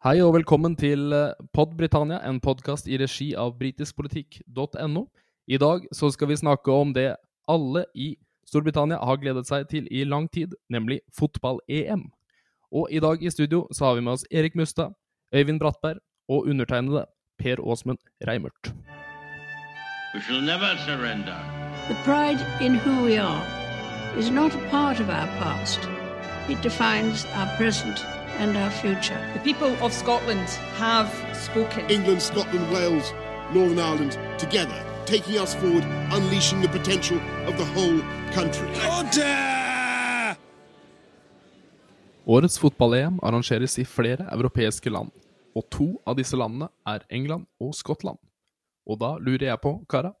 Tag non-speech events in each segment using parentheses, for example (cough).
Hei og velkommen til PodBritannia, Pod Britannia, en podkast i regi av britiskpolitikk.no. I dag så skal vi snakke om det alle i Storbritannia har gledet seg til i lang tid, nemlig fotball-EM. Og i dag i studio så har vi med oss Erik Mustad, Øyvind Brattberg og undertegnede Per Åsmund Reimert. We shall never surrender. The pride in who we are is not a part of our past. It defines our present and our future. The people of Scotland have spoken. England, Scotland, Wales, Northern Ireland together, taking us forward, unleashing the potential of the whole country. Årets fotball-EM arrangeres i flere europeiske land, og to av disse landene er England og Skottland. Og da lurer jeg på, kara,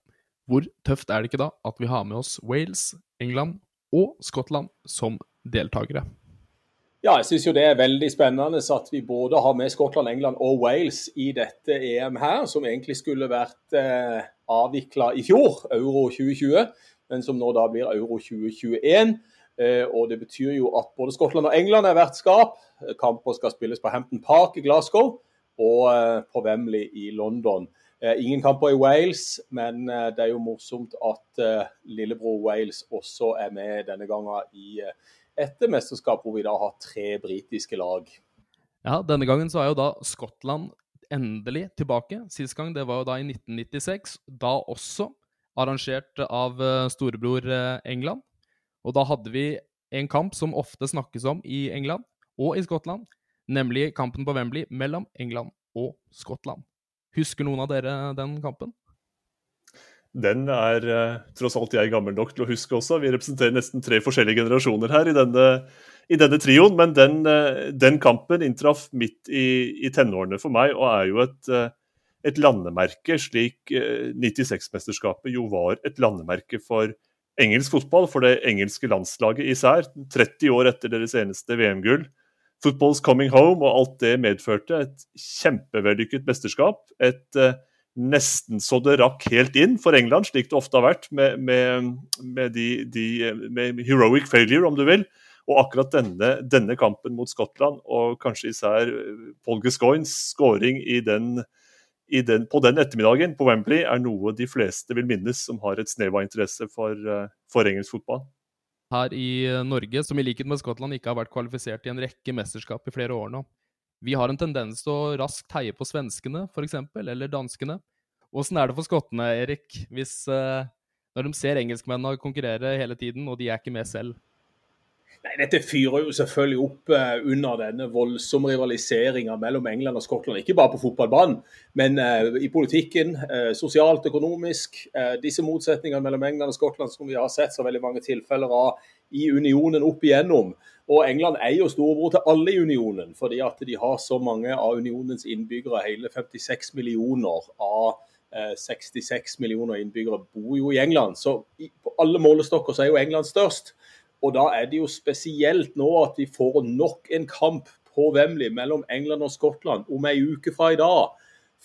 hvor tøft er det ikke da at vi har med oss Wales, England og Skottland som deltakere? Ja, jeg syns jo det er veldig spennende at vi både har med Skottland, England og Wales i dette EM her, som egentlig skulle vært eh, avvikla i fjor, Euro 2020, men som nå da blir Euro 2021. Eh, og det betyr jo at både Skottland og England er vertskap. Kamper skal spilles på Hampton Park i Glasgow og eh, på Wembley i London. Eh, ingen kamper i Wales, men eh, det er jo morsomt at eh, lillebror Wales også er med denne gangen i eh, et mesterskap hvor vi da har tre britiske lag. Ja, denne gangen så er jo da Skottland endelig tilbake. Sist gang det var jo da i 1996, da også arrangert av eh, storebror eh, England. Og da hadde vi en kamp som ofte snakkes om i England og i Skottland, nemlig kampen på Wembley mellom England og Skottland. Husker noen av dere den kampen? Den er eh, tross alt jeg gammel nok til å huske også. Vi representerer nesten tre forskjellige generasjoner her i denne, i denne trioen. Men den, eh, den, kampen inntraff midt i, i, tenårene for meg, og er jo et, eh, et landemerke, slik 96-mesterskapet jo var et landemerke for engelsk fotball, for det engelske landslaget især. 30 år etter deres eneste VM-gull. Football's coming home og alt det medførte. Et kjempevellykket mesterskap. Et nesten så det rakk helt inn for England, slik det ofte har vært, med, med, med, de, de, med heroic failure, om du vil. Og akkurat denne, denne, kampen mot Skottland, og kanskje især Paul Gascoignes skåring i den, i den, på den ettermiddagen på Wembley, er noe de fleste vil minnes som har et snev av interesse for, for engelsk fotball. Her i Norge, som i likhet med Skottland ikke har vært kvalifisert i en rekke mesterskap i flere år nå, vi har en tendens til å raskt heie på svenskene, f.eks., eller danskene. Åssen er det for skottene, Erik, hvis, uh, når de ser engelskmennene konkurrere hele tiden, og de er ikke med selv? Nei, Dette fyrer jo selvfølgelig opp uh, under denne voldsomme rivaliseringa mellom England og Skottland. Ikke bare på fotballbanen, men uh, i politikken, sosialt, økonomisk. disse motsetningene mellom England og Skottland som vi har sett så veldig mange tilfeller av i unionen opp igjennom. Og England er jo storebror til alle i unionen, fordi at de har så mange av unionens innbyggere. Hele 56 millioner av eh, 66 millioner innbyggere bor jo i England. Så på alle målestokker så er jo England størst. Og da er det jo spesielt nå at vi får nok en kamp på Wembley mellom England og Skottland om ei uke fra i dag.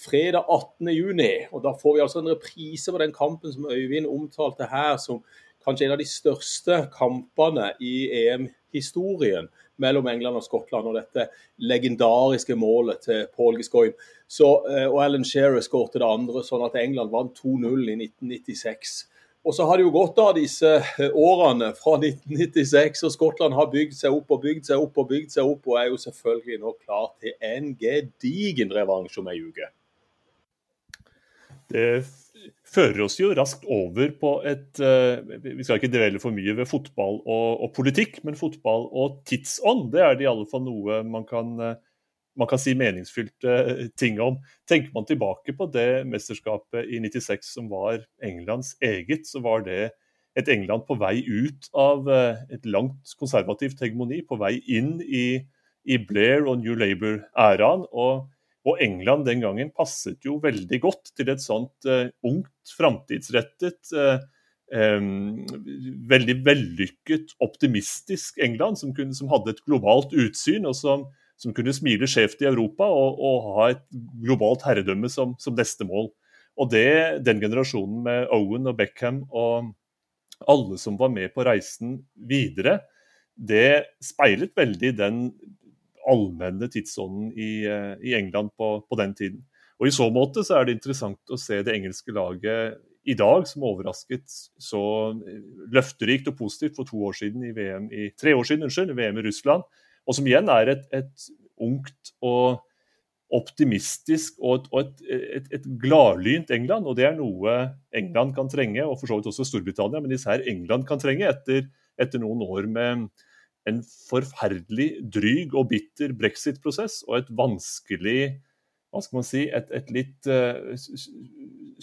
Fredag 18.6. Og da får vi altså en reprise på den kampen som Øyvind omtalte her, som kanskje en av de største kampene i EM-historien mellom England og Skottland. Og dette legendariske målet til Paul Gascoigne. Eh, og Alan Shearer skåret det andre, sånn at England vant 2-0 i 1996. Og så har det jo gått av disse eh, årene fra 1996, og Skottland har bygd seg opp og bygd seg opp og bygd seg opp, og er jo selvfølgelig nå klar til en gedigen revansj om ei uke. Det fører oss jo raskt over på et uh, Vi skal ikke dvele for mye ved fotball og, og, politikk, men fotball og tidsånd det er det i alle fall noe man kan, uh, man kan si meningsfylte uh, ting om. Tenker man tilbake på det mesterskapet i 96 som var Englands eget, så var det et England på vei ut av et langt konservativt hegemoni, på vei inn i, i Blair og New Labour-æraen. og og England den gangen passet jo veldig godt til et sånt uh, ungt, framtidsrettet, uh, um, veldig vellykket, optimistisk England, som, kunne, som, hadde et globalt utsyn, og som, som kunne smile skjevt i Europa og, og, ha et globalt herredømme som, som neste mål. Og det, den generasjonen med Owen og Beckham og alle som var med på reisen videre, det speilet veldig den allmenne tidsånden i, i England på, på, den tiden. Og I så måte så er det interessant å se det engelske laget i dag, som overrasket så løfterikt og positivt for to år siden i VM i, tre år siden, unnskyld, VM i Russland. Og som igjen er et, et ungt og optimistisk og et, et, et, et, gladlynt England. Og det er noe England kan trenge, og for så vidt også Storbritannia, men især England kan trenge etter, etter noen år med en forferdelig dryg og bitter brexit-prosess og et vanskelig hva skal man si, et, et litt uh,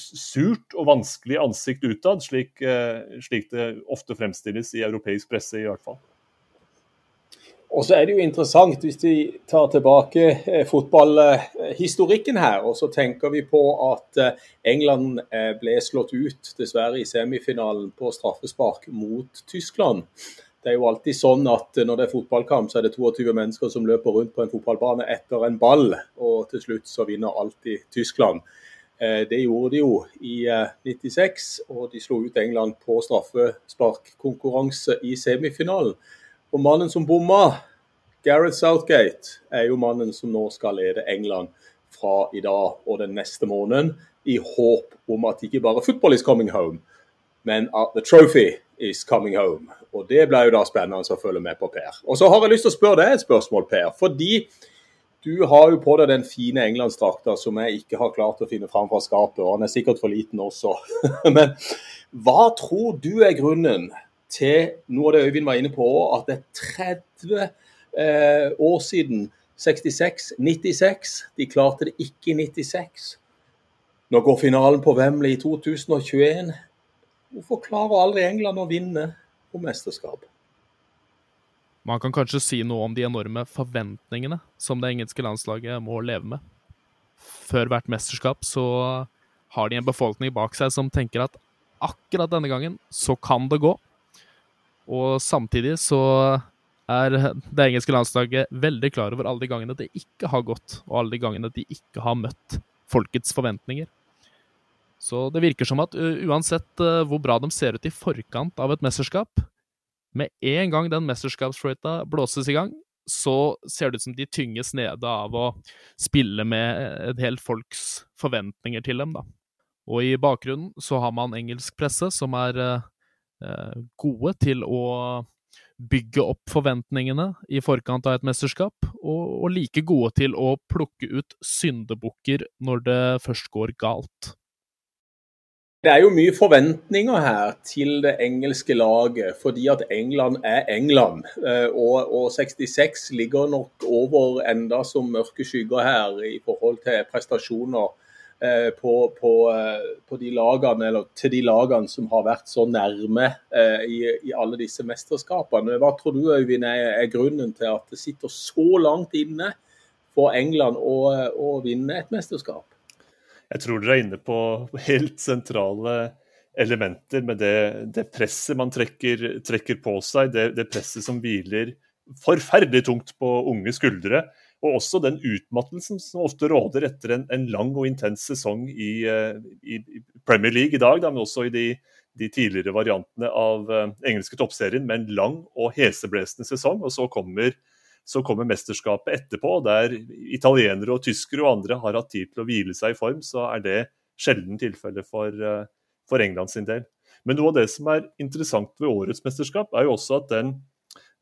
surt og vanskelig ansikt utad, slik, uh, slik, det ofte fremstilles i europeisk presse, i hvert fall. Og så er det jo interessant, hvis vi tar tilbake eh, fotballhistorikken her, og så tenker vi på at England ble slått ut, dessverre, i semifinalen på straffespark mot Tyskland. Det er jo alltid sånn at når det er fotballkamp, så er det 22 mennesker som løper rundt på en fotballbane etter en ball, og til slutt så vinner alltid Tyskland. Eh, det gjorde de jo i 96, eh, og de slo ut England på straffesparkkonkurranse i semifinalen. Og mannen som bomma, Gareth Southgate, er jo mannen som nå skal lede England fra i dag og den neste måneden, i håp om at ikke bare football is coming home, men at the trophy is coming home. Og Det ble jo da spennende å følge med på, Per. Og så har jeg lyst til å spørre deg et spørsmål, Per. Fordi du har jo på deg den fine englandsdrakta som jeg ikke har klart å finne fram fra skapet, og den er sikkert for liten også. (laughs) Men hva tror du er grunnen til noe av det Øyvind var inne på, at det er 30 eh, år siden 66, 96. De klarte det ikke i 96. Nå går finalen på Wembley i 2021. Hvorfor klarer aldri England å vinne om mesterskap? Man kan kanskje si noe om de enorme forventningene som det engelske landslaget må leve med. Før hvert mesterskap så har de en befolkning bak seg som tenker at akkurat denne gangen så kan det gå. Og samtidig så er det engelske landslaget veldig klar over alle de gangene det ikke har gått, og alle de gangene de ikke har møtt folkets forventninger. Så det virker som at uansett hvor bra de ser ut i forkant av et mesterskap, med en gang den mesterskapsfløyta blåses i gang, så ser det ut som de tynges nede av å spille med et helt folks forventninger til dem, da. Og i bakgrunnen så har man engelsk presse som er eh, gode til å bygge opp forventningene i forkant av et mesterskap, og, og like gode til å plukke ut syndebukker når det først går galt. Det er jo mye forventninger her til det engelske laget, fordi at England er England. Eh, og, og 66 ligger nok over enda som mørke skygger her i forhold til prestasjoner eh, på, på, eh, på de lagene, til de lagene som har vært så nærme i, i alle disse mesterskapene. Hva tror du Øyvind, er grunnen til at det sitter så langt inne for England å, å vinne et mesterskap? Jeg tror dere er inne på helt sentrale elementer med det, det presset man trekker, trekker på seg, det, det, presset som hviler forferdelig tungt på unge skuldre. Og også den utmattelsen som ofte råder etter en, en lang og intens sesong i, eh, i, Premier League i dag, da, men også i de, de tidligere variantene av uh, engelske toppserien, med en lang og heseblesende sesong. Og så kommer så kommer mesterskapet etterpå, der italienere og tyskere og andre har hatt tid til å hvile seg i form, så er det sjelden tilfelle for, eh, for England sin del. Men noe av det som er interessant ved årets mesterskap, er jo også at den,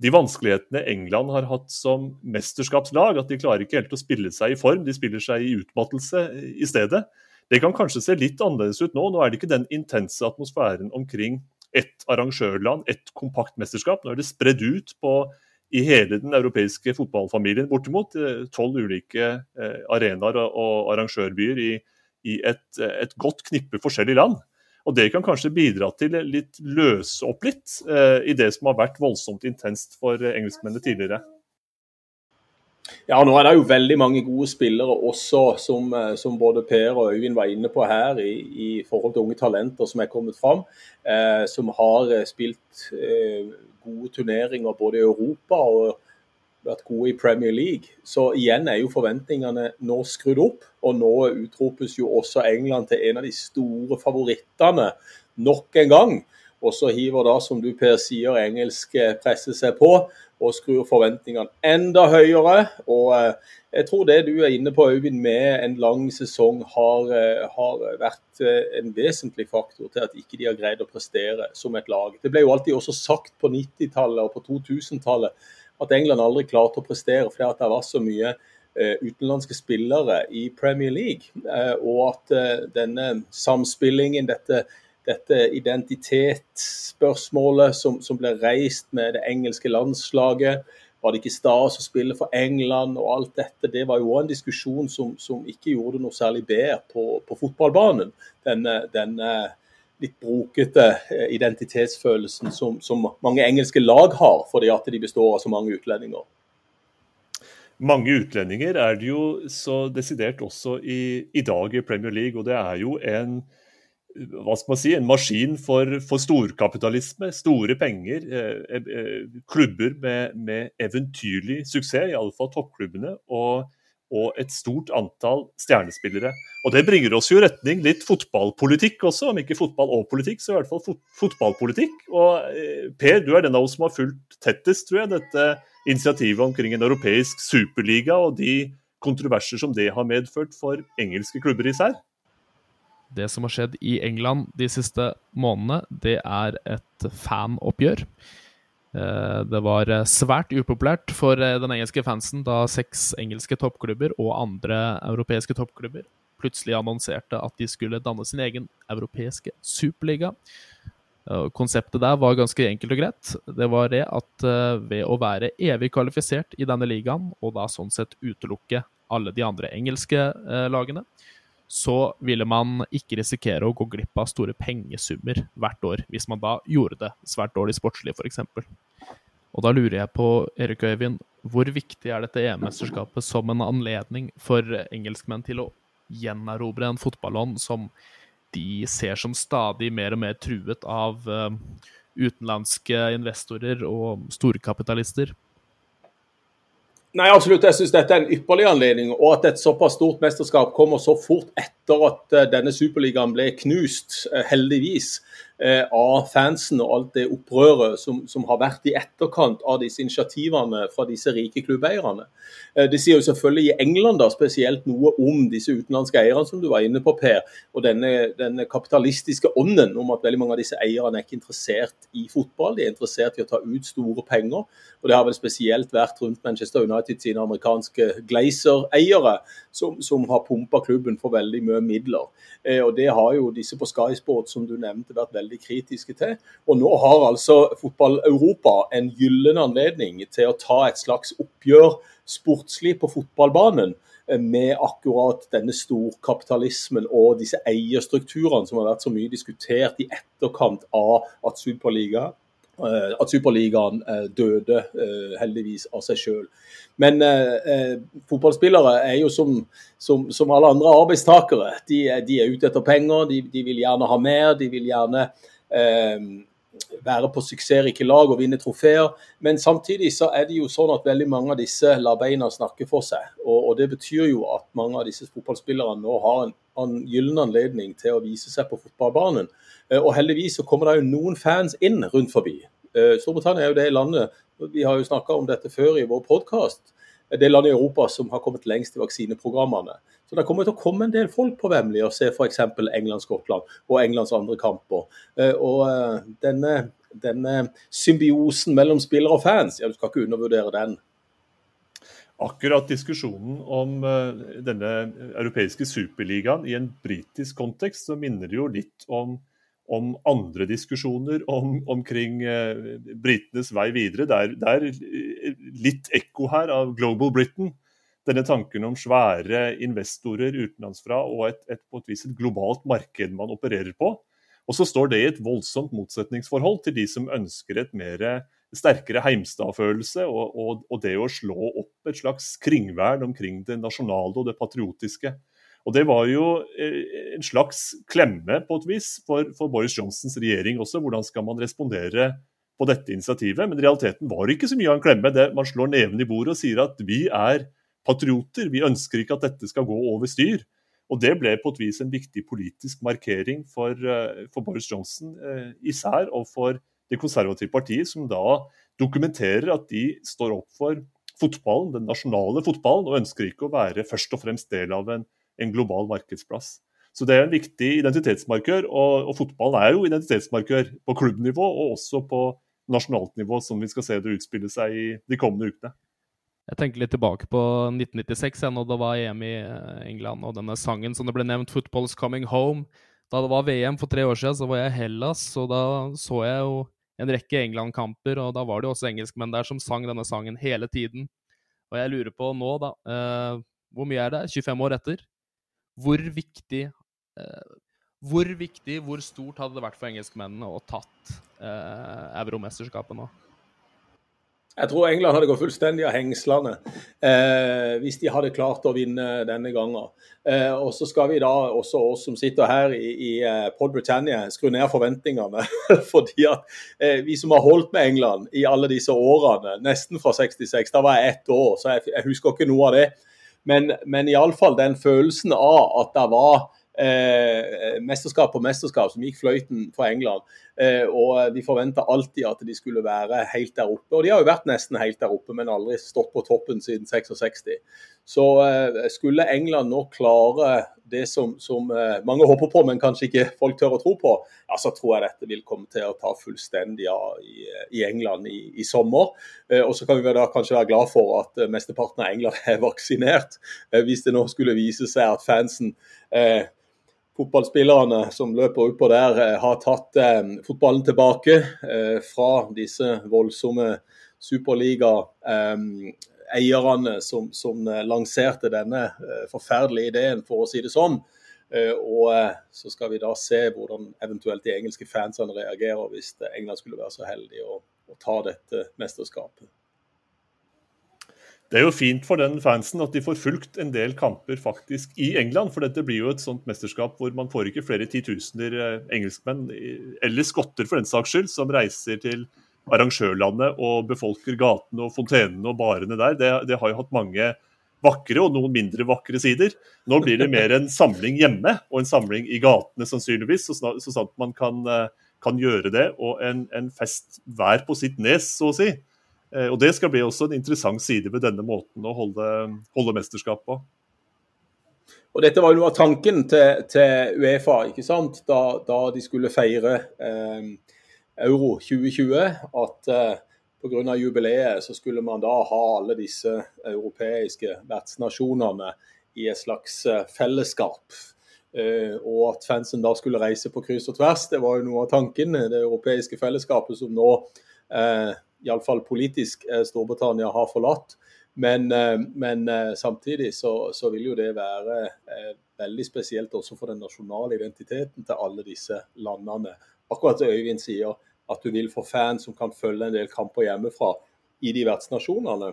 de vanskelighetene England har hatt som mesterskapslag, at de klarer ikke helt å spille seg i form, de spiller seg i utmattelse i stedet. Det kan kanskje se litt annerledes ut nå. Nå er det ikke den intense atmosfæren omkring ett arrangørland, ett kompakt mesterskap. Nå er det spredd ut på i hele den europeiske fotballfamilien, bortimot. Eh, tolv ulike eh, arenaer og arrangørbyer i, i et, et, godt knippe forskjellige land. Og Det kan kanskje bidra til litt løse opp litt eh, i det som har vært voldsomt intenst for engelskmennene tidligere. Ja, nå er det jo veldig mange gode spillere også, som, som både Per og Øyvind var inne på her, i, i forhold til unge talenter som er kommet fram. Eh, som har spilt eh, gode turneringer både i Europa og vært gode i Premier League. Så igjen er jo forventningene nå skrudd opp. Og nå utropes jo også England til en av de store favorittene nok en gang. Og så hiver da, som du Per sier, engelsk presse seg på. og skrur forventningene enda høyere. og eh, jeg tror det du er inne på, Øyvind, med en lang sesong har, eh, har, vært en vesentlig faktor til at ikke de har greid å prestere som et lag. Det ble jo alltid også sagt på 90-tallet og på 2000-tallet at England aldri klarte å prestere fordi det var så mye utenlandske spillere i Premier League. Og at denne samspillingen, dette dette identitetsspørsmålet som, som, ble reist med det engelske landslaget. Var det ikke stas å spille for England og alt dette? Det var jo en diskusjon som, som ikke gjorde noe særlig bedre på, på fotballbanen. Denne, denne, litt brokete eh, identitetsfølelsen som, som, mange engelske lag har, fordi at de består av så mange utlendinger. Mange utlendinger er det jo så desidert også i, i dag i Premier League, og det er jo en hva skal man si, en maskin for, for storkapitalisme, store penger. Eh, eh, eh, klubber med, med, eventyrlig suksess, i alle fall toppklubbene. Og, og, et stort antall stjernespillere. Og Det bringer oss jo retning litt fotballpolitikk også, om ikke fotball og politikk, så i hvert fall fot fotballpolitikk. Og eh, Per, du er den av oss som har fulgt tettest, tror jeg, dette initiativet omkring en europeisk superliga og de kontroverser som det har medført for engelske klubber især det som har skjedd i England de siste månedene, det er et fanoppgjør. Eh, det var svært upopulært for eh, den engelske fansen da seks engelske toppklubber og andre europeiske toppklubber plutselig annonserte at de skulle danne sin egen europeiske superliga. Konseptet der var ganske enkelt og greit. Det var det at eh, ved å være evig kvalifisert i denne ligaen, og da sånn sett utelukke alle de andre engelske lagene, så ville man ikke risikere å gå glipp av store pengesummer hvert år, hvis man da gjorde det svært dårlig sportslig, f.eks. Og da lurer jeg på, Erik Øyvind, hvor viktig er dette EM-mesterskapet som en anledning for engelskmenn til å gjenerobre en fotballånd som de ser som stadig mer og mer truet av uh, utenlandske investorer og storkapitalister? Nei, absolutt. Jeg syns dette er en ypperlig anledning. Og at et såpass stort mesterskap kommer så fort etter at eh, denne superligaen ble knust, eh, heldigvis. Eh, av fansen og alt det opprøret som, som, har vært i etterkant av disse initiativene fra disse rike klubbeierne. Eh, det sier jo selvfølgelig i England da, spesielt noe om disse utenlandske eierne som du var inne på, Per. Og denne, denne, kapitalistiske ånden om at veldig mange av disse eierne er ikke interessert i fotball, de er interessert i å ta ut store penger. Og Det har vel spesielt vært rundt Manchester United sine amerikanske Glazer-eiere, som, som, har pumpa klubben for veldig mye midler. Eh, og Det har jo disse på Sky Sport som du nevnte, vært veldig veldig kritiske til. Og nå har altså Fotball-Europa en gyllen anledning til å ta et slags oppgjør sportslig på fotballbanen eh, med akkurat denne storkapitalismen og disse eierstrukturene som har vært så mye diskutert i etterkant av at Superliga at Superligaen eh, døde heldigvis av seg sjøl. Men eh, fotballspillere er jo som, som, som, alle andre arbeidstakere. De, de er ute etter penger, de, de, vil gjerne ha mer. De vil gjerne eh, være på suksessrike lag og vinne trofeer. Men samtidig så er det jo sånn at veldig mange av disse lar beina snakke for seg. Og, og, Det betyr jo at mange av disse fotballspillerne nå har en, en gyllen anledning til å vise seg på fotballbanen. Eh, og heldigvis så kommer det jo noen fans inn rundt forbi. Eh, Storbritannia er jo det landet vi har jo snakka om dette før i vår podkast. Det landet i Europa som har kommet lengst i vaksineprogrammene. Så Det kommer til å komme en del folk på Wembley og se f.eks. England-Skottland og Englands andre kamper. Eh, og eh, denne, denne symbiosen mellom spillere og fans, ja, du skal ikke undervurdere den. Akkurat diskusjonen om denne europeiske superligaen i en britisk kontekst, så minner det jo litt om om andre diskusjoner om, omkring eh, britenes vei videre. Det er, eh, litt ekko her av Global Britain. Denne tanken om svære investorer utenlandsfra og et, et, på et vis et globalt marked man opererer på. Og så står det i et voldsomt motsetningsforhold til de som ønsker et mer sterkere Heimstad-følelse og, og, og, det å slå opp et slags kringvern omkring det nasjonale og det patriotiske. Og Det var jo eh, en slags klemme på et vis for, for, Boris Johnsons regjering også. Hvordan skal man respondere på dette initiativet? Men realiteten var ikke så mye av en klemme. Det, man slår neven i bordet og sier at vi er patrioter. Vi ønsker ikke at dette skal gå over styr. Og Det ble på et vis en viktig politisk markering for, eh, for Boris Johnson eh, især, og for det konservative partiet, som da dokumenterer at de står opp for fotballen, den nasjonale fotballen, og ønsker ikke å være først og fremst del av en, en global markedsplass. Så det er en viktig identitetsmarkør, og, og fotballen er jo identitetsmarkør på klubbnivå og også på nasjonalt nivå, som vi skal se det utspille seg i de kommende ukene. Jeg tenker litt tilbake på 1996, ja, når det var EM i eh, England, og denne sangen som det ble nevnt, 'Football's Coming Home'. Da det var VM for tre år siden, så var jeg i Hellas, og da så jeg jo en rekke England-kamper, og da var det jo også engelskmenn der som sang denne sangen hele tiden. Og jeg lurer på nå, da eh, Hvor mye er det? 25 år etter? Hvor viktig eh, Hvor viktig, hvor stort hadde det vært for engelskmennene å tatt eh, euromesterskapet nå? Jeg tror England hadde gått fullstendig av hengslene eh, hvis de hadde klart å vinne denne gangen. Eh, og så skal vi da, også oss som sitter her i, i eh, Pod Britannia, skru ned forventningene. (laughs) fordi at eh, vi som har holdt med England i alle disse årene, nesten fra 66, da var jeg ett år, så jeg, jeg husker ikke noe av det. Men, men iallfall den følelsen av at det var eh, mesterskap på mesterskap som gikk fløyten for England. Eh, og de forventa alltid at de skulle være helt der oppe. Og de har jo vært nesten helt der oppe, men aldri stått på toppen siden 66. Så eh, skulle England nå klare det som, som eh, mange håper på, men kanskje ikke folk tør å tro på, ja, så tror jeg dette vil komme til å ta fullstendig av i, i, England i, i sommer. Eh, og så kan vi da kanskje være glad for at eh, mesteparten av England (laughs) er vaksinert. hvis det nå skulle vise seg at fansen eh, fotballspillerne som løper utpå der, eh, har tatt eh, fotballen tilbake eh, fra disse voldsomme superliga-eierne eh, som, som, eh, lanserte denne forferdelige ideen, for å si det sånn. og så skal vi da se hvordan eventuelt de engelske fansene reagerer hvis England skulle være så heldig å, å ta dette mesterskapet. Det er jo fint for den fansen at de får fulgt en del kamper faktisk i England. For dette blir jo et sånt mesterskap hvor man får ikke flere titusener eh, engelskmenn, eller skotter for den saks skyld, som reiser til arrangørlandet og befolker gatene og fontenene og barene der. Det, det, har jo hatt mange vakre og noen mindre vakre sider. Nå blir det mer en samling hjemme og en samling i gatene sannsynligvis, så, snart, så sant man kan, eh, kan, gjøre det. Og en, en fest hver på sitt nes, så å si. Eh, og Det skal bli også en interessant side ved denne måten å holde, holde mesterskap på. Og Dette var jo noe av tanken til, til Uefa ikke sant? Da, da de skulle feire eh, Euro 2020. At eh, pga. jubileet så skulle man da ha alle disse europeiske vertsnasjonene i et slags eh, fellesskap. Eh, og at fansen da skulle reise på kryss og tvers. Det var jo noe av tanken. Det europeiske fellesskapet som nå eh, iallfall politisk eh, Storbritannia har forlatt. Men, eh, men eh, samtidig så, så, vil jo det være veldig spesielt også for den nasjonale identiteten til alle disse landene. Akkurat som Øyvind sier, at du vil få fans som kan følge en del kamper hjemmefra i de vertsnasjonene.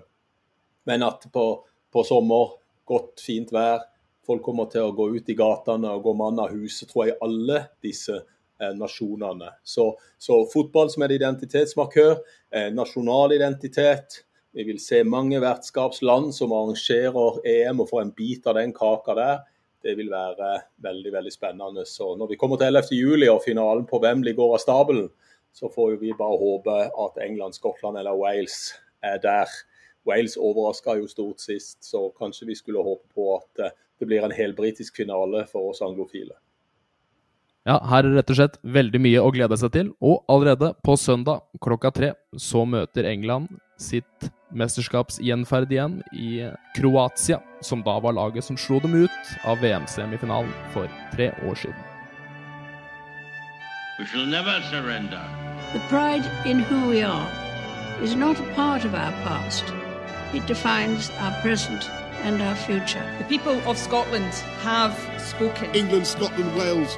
Men at på, på sommer, godt, fint vær, folk kommer til å gå ut i gatene og gå mann av huset, tror jeg alle disse Eh, nasjonene. Så, så, fotball som en identitetsmarkør, eh, nasjonal identitet. Vi vil se mange vertskapsland som arrangerer EM og får en bit av den kaka der. Det vil være veldig veldig spennende. Så når vi kommer til 11. juli og finalen på Wembley går av stabelen, så får vi bare håpe at England, Skottland eller Wales er der. Wales overraska jo stort sist, så kanskje vi skulle håpe på at eh, det blir en helbritisk finale for oss anglofile. Ja, her er rett og slett veldig mye å glede seg til. Og allerede på søndag klokka tre så møter England sitt mesterskapsgjenferd igjen i Kroatia, som da var laget som slo dem ut av VM-semifinalen for tre år siden. We shall never surrender. The pride in who we are is not a part of our past. It defines our present and our future. The people of Scotland have spoken. England, Scotland, Wales